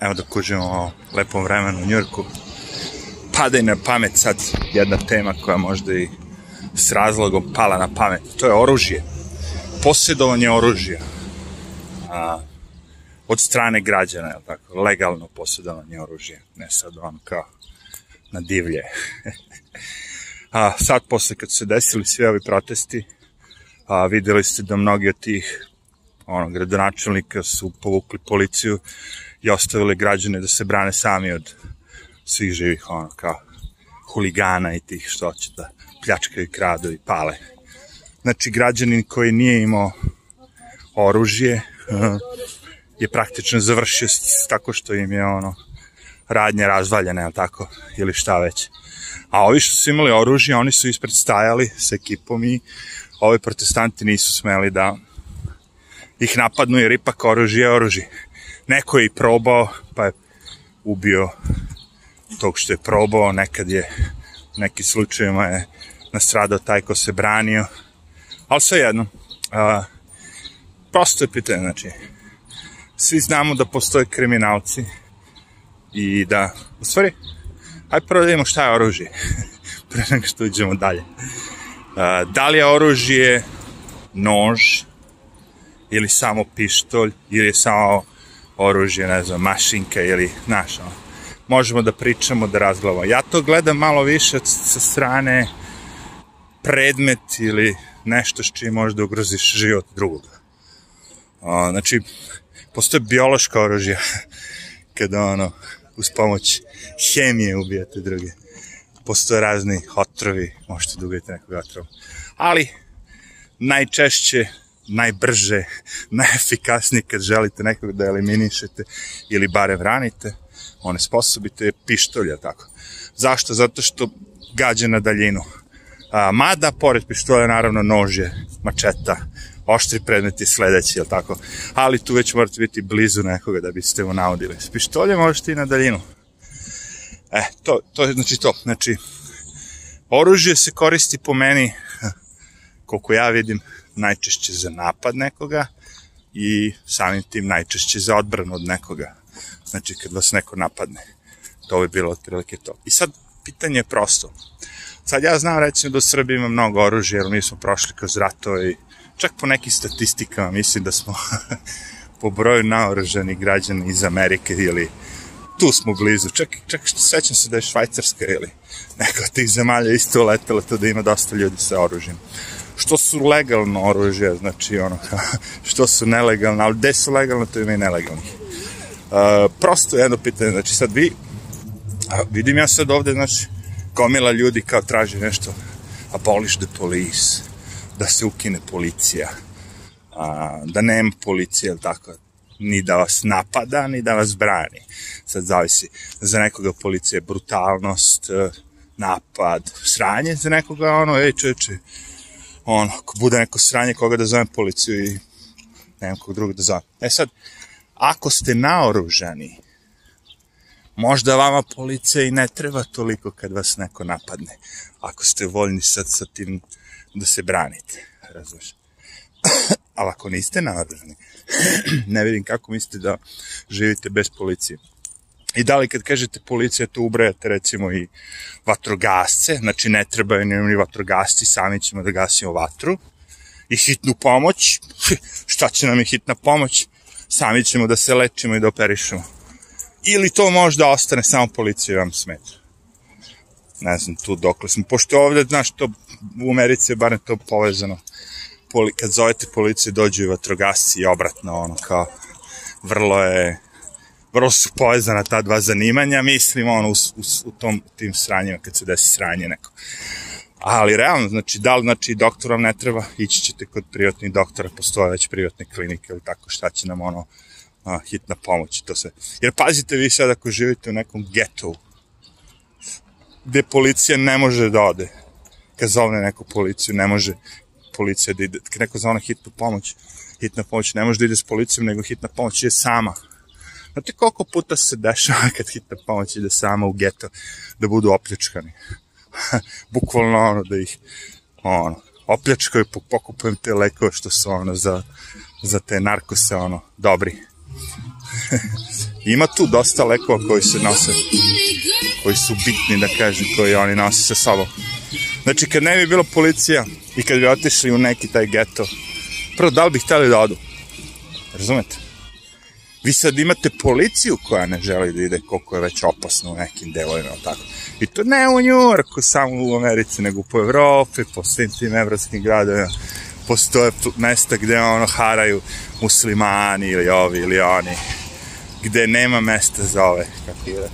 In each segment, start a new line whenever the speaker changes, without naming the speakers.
evo da kužemo o lepom vremenu u Njurku, pada i na pamet sad jedna tema koja možda i s razlogom pala na pamet. To je oružje. Posjedovanje oružja. A, od strane građana, je tako? Legalno posjedovanje oružja. Ne sad on kao na divlje. a sad posle kad su se desili svi ovi protesti, a, videli ste da mnogi od tih ono, gradonačelnika su povukli policiju i ostavili građane da se brane sami od svih živih, ono, kao huligana i tih što će da pljačkaju, kradu i pale. Znači, građanin koji nije imao oružje je praktično završio tako što im je ono radnje razvaljene, tako, ili šta već. A ovi što su imali oružje, oni su ispred stajali sa ekipom i ovi protestanti nisu smeli da ih napadnu jer ipak oružje je oružje. Neko je i probao, pa je ubio tog što je probao, nekad je u nekim slučajima je nastradao taj ko se branio, ali sve jedno, a, prosto je pitanje, znači, svi znamo da postoje kriminalci i da, u stvari, hajde prvo da vidimo šta je oružje, pre nego što uđemo dalje. A, da li je oružje nož, ili samo pištolj, ili je samo oružje, ne znam, mašinka ili, znaš, ono, možemo da pričamo, da razglavamo. Ja to gledam malo više sa strane predmet ili nešto s čim možda ugroziš život drugog. O, znači, postoje biološka oružja kada ono, uz pomoć hemije ubijate druge. Postoje razni otrovi, možete da ubijete nekog otrova. Ali, najčešće najbrže, najefikasnije kad želite nekog da eliminišete ili bare vranite, one sposobite pištolja, tako. Zašto? Zato što gađa na daljinu. A, mada, pored pištolja, naravno, nože, mačeta, oštri predmet je sledeći, jel tako? Ali tu već morate biti blizu nekoga da biste mu naudili. S pištoljem možete i na daljinu. E, to, to je znači to. Znači, oružje se koristi po meni, koliko ja vidim, najčešće za napad nekoga i samim tim najčešće za odbranu od nekoga. Znači, kad vas neko napadne. To bi bilo otprilike to. I sad, pitanje je prosto. Sad ja znam recimo da u Srbiji ima mnogo oružja, jer mi smo prošli kroz ratove i čak po nekim statistikama mislim da smo po broju naoružanih građana iz Amerike ili tu smo blizu, čak, čak što sećam se da je Švajcarska ili neka od tih zemalja isto letela to da ima dosta ljudi sa oružjem što su legalno oružje, znači ono, što su nelegalno, ali gde su legalno, to ima i nelegalno. Uh, prosto jedno pitanje, znači sad vi, a, vidim ja sad ovde, znači, komila ljudi kao traži nešto, abolish the police, da se ukine policija, a, da nema policije, ili tako, ni da vas napada, ni da vas brani. Sad zavisi, za nekoga policija je brutalnost, napad, sranje, za nekoga ono, ej čeče, ono, ako bude neko sranje, koga da zovem policiju i nemam kog drugog da zovem. E sad, ako ste naoružani, možda vama policija i ne treba toliko kad vas neko napadne, ako ste voljni sad sa tim da se branite, razumiješ? Ali ako niste naoružani, ne vidim kako mislite da živite bez policije. I da li kad kažete policija, to ubrajate recimo i vatrogasce, znači ne trebaju ni vatrogasci, sami ćemo da gasimo vatru. I hitnu pomoć, šta će nam je hitna pomoć, sami ćemo da se lečimo i da operišemo. Ili to možda ostane samo policija vam smeta. Ne znam tu dokle smo, pošto ovde, znaš, to u Americi je barem to povezano. Poli, kad zovete policiju, dođu i vatrogasci i obratno, ono, kao, vrlo je vrlo su povezana ta dva zanimanja, mislim, ono, u, u, u tom, tim sranjima, kad se desi sranje neko. Ali realno, znači, da li, znači, doktor vam ne treba, ići ćete kod privatnih doktora, postoje već privatne klinike ili tako, šta će nam, ono, a, hitna pomoć i to sve. Jer pazite vi sad ako živite u nekom getu, gde policija ne može da ode, kad zovne neku policiju, ne može policija da ide, kad neko zove hitnu pomoć, hitna pomoć ne može da ide s policijom, nego hitna pomoć je sama Znate koliko puta se dešava kad hitna pomoć ide sama u geto da budu opljačkani? Bukvalno ono da ih ono, opljačkaju, pokupujem te lekove što su ono za, za te narkose ono, dobri. Ima tu dosta lekova koji se nose, koji su bitni, da kažem, koji oni nose sa sobom. Znači, kad ne bi bilo policija i kad bi otišli u neki taj geto, prvo, da li bi hteli da odu? Razumete? Vi sad imate policiju koja ne želi da ide koliko je već opasno u nekim delovima, tako. I to ne u Njurku, samo u Americi, nego po Evropi, po svim tim evropskim gradovima. Postoje mesta gde ono haraju muslimani ili ovi ili oni, gde nema mesta za ove, rekao.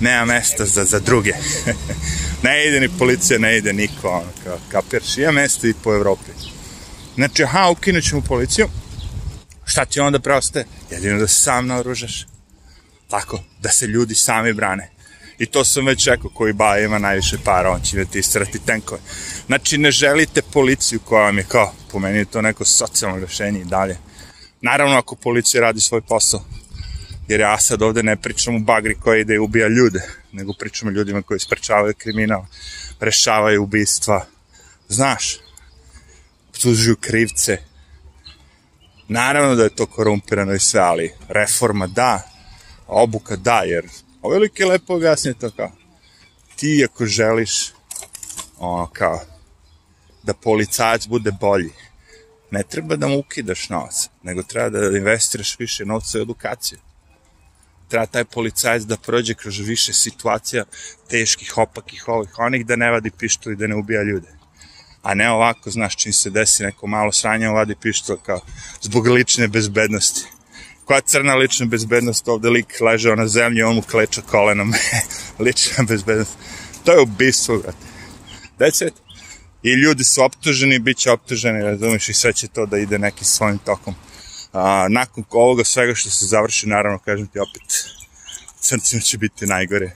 Nema mesta za, za druge. ne ide ni policija, ne ide niko, ono, kao, kapiraš, ima mesta i po Evropi. Znači, aha, ukinut ćemo policiju, šta ti onda preostaje? Jedino da se sam naoružaš. Tako, da se ljudi sami brane. I to sam već rekao, koji ba ima najviše para, on će da ti istrati tenkove. Znači, ne želite policiju koja vam je kao, po meni je to neko socijalno rešenje i dalje. Naravno, ako policija radi svoj posao, jer ja sad ovde ne pričam u bagri koja ide i ubija ljude, nego pričam o ljudima koji sprečavaju kriminal, rešavaju ubistva, znaš, obtužuju krivce, Naravno da je to korumpirano i sve, ali reforma da, obuka da, jer ovo je lepo objasnije to kao, ti ako želiš, ono kao, da policajac bude bolji, ne treba da mu ukidaš novac, nego treba da investiraš više novca u edukaciju. Treba taj policajac da prođe kroz više situacija teških, opakih, ovih, onih, da ne vadi pištolj i da ne ubija ljude a ne ovako, znaš, čim se desi neko malo sranje, vadi pištol kao zbog lične bezbednosti. Koja crna lična bezbednost, ovde lik ležao na zemlji, on mu kleča kolenom. lična bezbednost. To je ubistvo, brate. It. I ljudi su optuženi, bit će optuženi, razumiješ, i sve će to da ide nekim svojim tokom. A, nakon ovoga svega što se završi, naravno, kažem ti opet, crncima će biti najgore.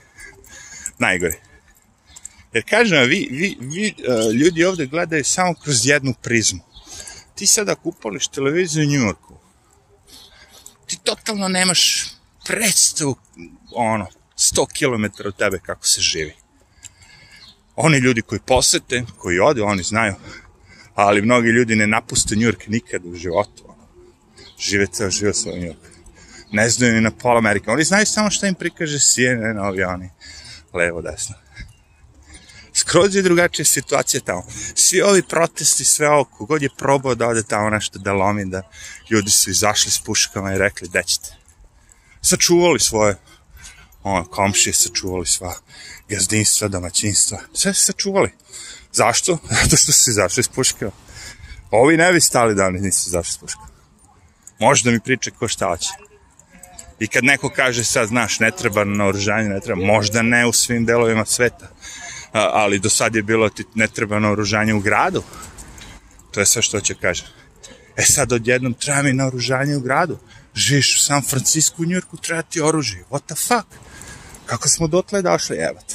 Najgore. Jer kažem, vi, vi, vi uh, ljudi ovde gledaju samo kroz jednu prizmu. Ti sada kupališ televiziju u Njujorku, ti totalno nemaš predstavu, ono, 100 km od tebe kako se živi. Oni ljudi koji posete, koji ode, oni znaju, ali mnogi ljudi ne napuste Njujork nikada u životu. Žive ceo život svoj Njujork. Ne znaju ni na pola Amerike. Oni znaju samo šta im prikaže CNN, ovi oni, levo, desno skroz je drugačija situacija tamo. Svi ovi protesti, sve ovo, kogod je probao da ode tamo nešto da lomi, da ljudi su izašli s puškama i rekli, da ćete. Sačuvali svoje ono, komšije, sačuvali sva gazdinstva, domaćinstva, sve su sačuvali. Zašto? Zato što su izašli s puškama. Ovi ne bi stali da oni nisu izašli s puškama. Može da mi priče ko šta hoće. I kad neko kaže sad, znaš, ne treba na oružanje, ne treba, možda ne u svim delovima sveta, ali do sad je bilo ti ne treba naoružanje u gradu. To je sve što će kažem. E sad odjednom treba mi naoružanje u gradu. Živiš u San Francisco, u Njurku, treba ti oružje. What the fuck? Kako smo dotle došli, evat.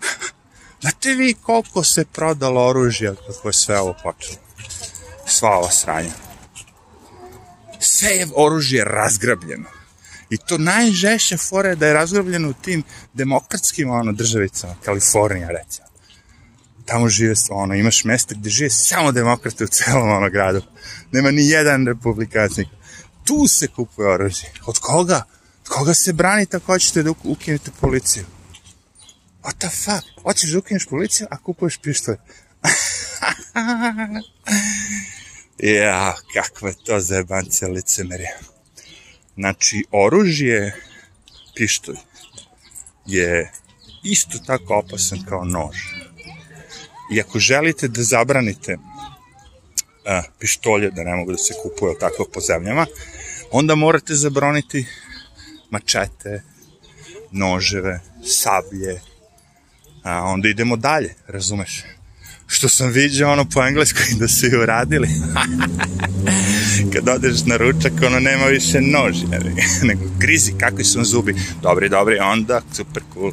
Znate vi koliko se prodalo oružja kako je sve ovo počelo? Sva ova sranja. Sve je oružje razgrabljeno. I to najžešća fora je da je razgrobljeno u tim demokratskim ono, državicama, Kalifornija recimo. Tamo žive, ono, imaš mesta gde žive samo demokrate u celom ono gradu. Nema ni jedan republikancnik. Tu se kupuje oružje. Od koga? Od koga se branite ako hoćete da ukinete policiju? What the fuck? Hoćeš da ukineš policiju, a kupuješ pištolj. ja, kakva je to zajebancija licemerija. Znači, oružje, pištolj, je isto tako opasan kao nož. I ako želite da zabranite a, pištolje, da ne mogu da se kupuje tako po zemljama, onda morate zabroniti mačete, noževe, sablje, a onda idemo dalje, razumeš? Što sam vidio ono po engleskoj da su i uradili. kad odeš na ručak, ono nema više nož, nego grizi, kakvi su zubi. Dobri, dobri, onda, super cool.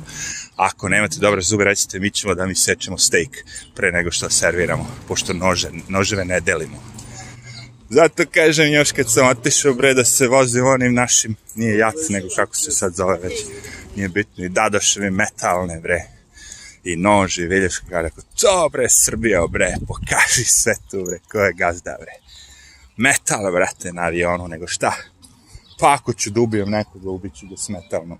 Ako nemate dobre zube, recite, mi ćemo da mi sečemo steak pre nego što serviramo, pošto nože, noževe ne delimo. Zato kažem još kad sam otišao bre da se vozim onim našim, nije jac nego kako se sad zove već, nije bitno, i dadoševi metalne bre, i nož i vilješko kada rekao, to bre Srbija bre, pokaži sve tu bre, ko je gazda bre metal, brate, na avionu, nego šta? Pa ako ću da ubijem nekoga, ubiću ga smetalno.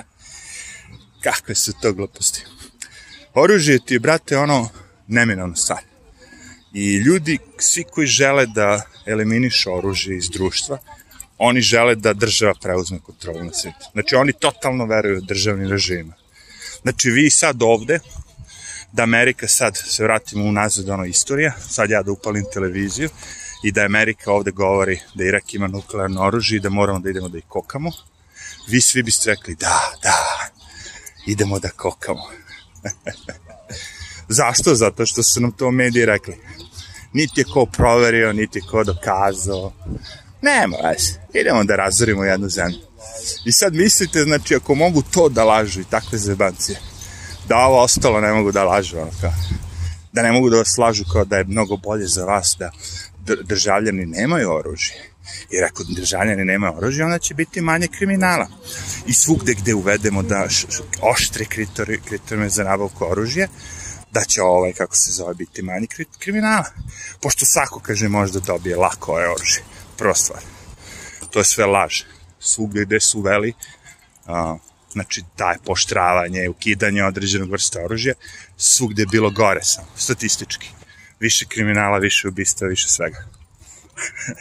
Kakve su to gluposti. Oružje ti brate, ono neminovno stvar. I ljudi, svi koji žele da eliminišu oružje iz društva, oni žele da država preuzme kontrolu na svijetu. Znači, oni totalno veruju državnim režima. Znači, vi sad ovde, da Amerika sad, se vratimo unazad ono istorija, sad ja da upalim televiziju i da Amerika ovde govori da Irak ima nuklearno oružje i da moramo da idemo da ih kokamo, vi svi biste rekli da, da, idemo da kokamo. Zašto? Zato što su nam to mediji rekli. Niti je ko proverio, niti je ko dokazao. Nema veze. Idemo da razorimo jednu zemlju. I sad mislite, znači, ako mogu to da lažu i takve zebancije, da ovo ostalo ne mogu da lažu, ono kao, da ne mogu da vas lažu kao da je mnogo bolje za vas da državljani nemaju oružje. Jer ako državljani nemaju oružje, onda će biti manje kriminala. I svugde gde uvedemo da oštre kriterijume za nabavku oružja, da će ovaj, kako se zove, biti manji kriminala. Pošto svako, kaže, može da dobije lako ovaj oružje. Prva stvar. To je sve laž. Svugde gde su uveli, a, znači, daje poštravanje, ukidanje određenog vrsta oružja, svugde je bilo gore samo, statistički. Više kriminala, više ubista, više svega.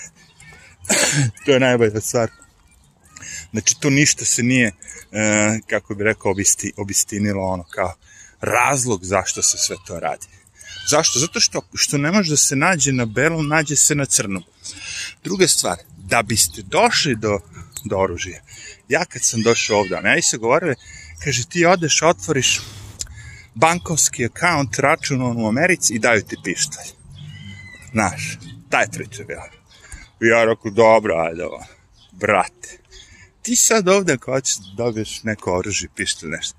to je najbolja stvar. Znači, to ništa se nije, e, kako bi rekao, obisti, obistinilo ono kao razlog zašto se sve to radi. Zašto? Zato što, što ne može da se nađe na belom, nađe se na crnom. Druga stvar, da biste došli do, do oružja. Ja kad sam došao ovde, ja se govorile, kaže ti odeš, otvoriš bankovski account, račun u Americi i daju ti pištolj. Znaš, taj priča bila. I ja rekao, dobro, ajde ovo. Brate, ti sad ovde ako hoćeš da dobiješ neko oružje, pištolj, nešto.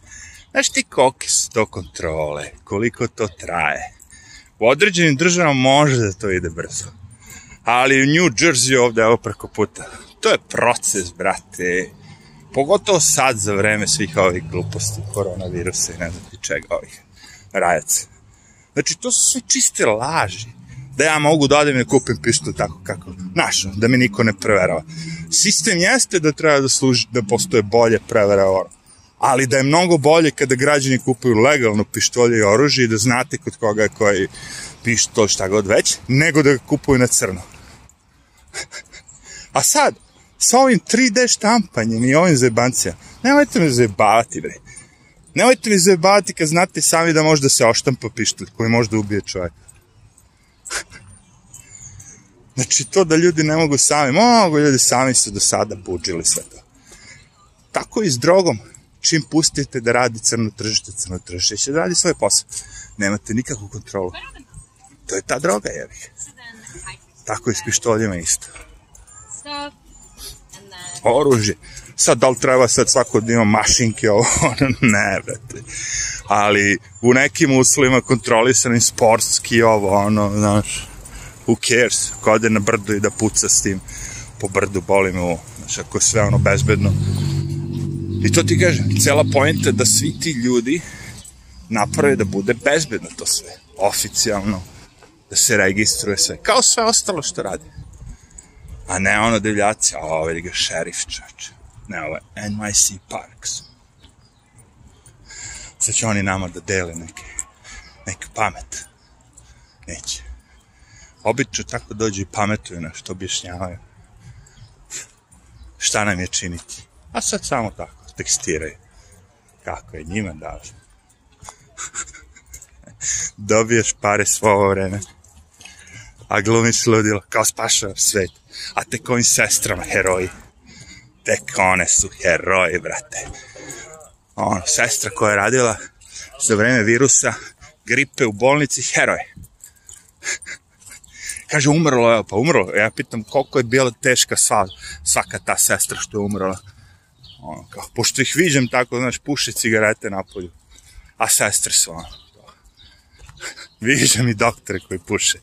Znaš ti kolike su to kontrole, koliko to traje. U određenim državama može da to ide brzo. Ali u New Jersey ovde, evo preko puta, to je proces, brate. Pogotovo sad za vreme svih ovih gluposti, koronavirusa i ne znam ti čega ovih rajaca. Znači, to su sve čiste laži. Da ja mogu da odem i kupim pištolj tako kako, znaš, da mi niko ne preverava. Sistem jeste da treba da služi, da postoje bolje prevere ono ali da je mnogo bolje kada građani kupuju legalno pištolje i oružje i da znate kod koga je koji pištolj šta god već, nego da ga kupuju na crno. A sad, sa ovim 3D štampanjem i ovim zebancija, nemojte me zajebavati, bre. Nemojte me zajebavati kad znate sami da može da se oštampa pištolj koji može da ubije čovjek. znači, to da ljudi ne mogu sami, mogu ljudi sami su do sada buđili sve to. Tako i s drogom čim pustite da radi crno tržište, crno tržište će da radi svoj posao. Nemate nikakvu kontrolu. To je ta droga, jebih. Tako i s pištoljima isto. Oružje. Sad, da li treba sad svako da ima mašinke, ovo, ne, brate. Ali u nekim uslovima kontrolisanim sportski, ovo, ono, znaš, who cares, ko ode na brdo i da puca s tim po brdu, boli me ovo, znaš, ako je sve ono bezbedno, I to ti kažem, cela pojenta da svi ti ljudi naprave da bude bezbedno to sve, oficijalno, da se registruje sve, kao sve ostalo što radi. A ne ono divljaci, a ovo vidi ga šerif čač. Ne, ovo je NYC Parks. Sad će oni nama da dele neke, neke pamet. Neće. Obično tako dođu i pametuju nešto, objašnjavaju. Šta nam je činiti? A sad samo tako tekstiraju. Kako je njima dao. Dobiješ pare svo ovo vreme. A glumiš ludilo, kao spašava svet. A tek ovim sestrama heroji. Tek one su heroji, brate. Ono, sestra koja je radila za vreme virusa, gripe u bolnici, heroj. Kaže, umrlo, evo, pa umrlo. Ja pitam koliko je bila teška sva, svaka ta sestra što je umrla ono, kao, pošto ih viđem tako, znaš, puše cigarete na polju, a sestre su, ono, viđem i doktore koji puše.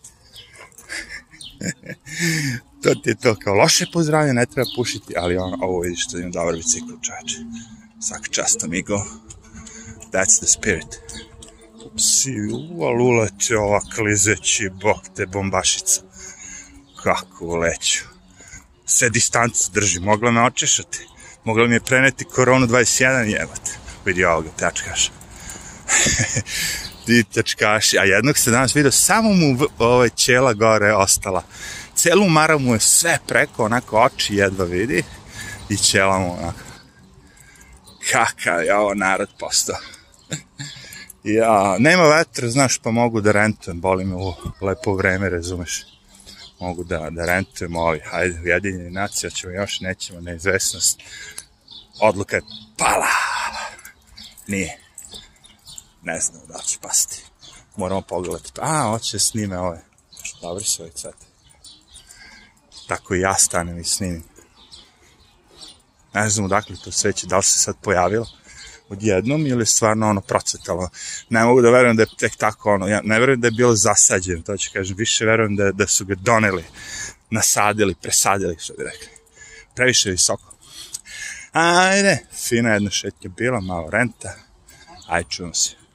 to ti je to, kao loše pozdravljanje, ne treba pušiti, ali ono, ovo vidiš što imam dobar bicikl, čoveče. Svaka čast, amigo. That's the spirit. Upsi, uval uleće ova klizeći, bok te bombašica. Kako leću. sve distancu drži, mogla me očešati, mogla mi je preneti koronu 21 jebate. Vidi ovoga, tačkaš. Ti tačkaši, a jednog se danas vidio, samo mu ovaj ćela gore ostala. Celu mara mu je sve preko, onako oči jedva vidi i ćela mu onako. Kakav je ovo narod postao. ja, nema vetra, znaš, pa mogu da rentujem, boli me u lepo vreme, razumeš mogu da, da rentujemo ovi, hajde, ujedinjeni nacija, ćemo još, nećemo, neizvesnost. Odluka je pala. Nije. Ne znam da će pasti. Moramo pogledati. A, hoće snime ove. Dobri su ovaj cvet. Tako i ja stanem i snimim. Ne znam odakle to sveće, da li se sad pojavilo odjednom ili stvarno ono procetalo. Ne mogu da verujem da je tek tako ono, ja ne verujem da je bilo zasađeno, to ću kažem, više verujem da, da su ga doneli, nasadili, presadili, što bi rekli. Previše visoko. Ajde, fina jedna šetnja bila, malo renta. Ajde, čujemo se.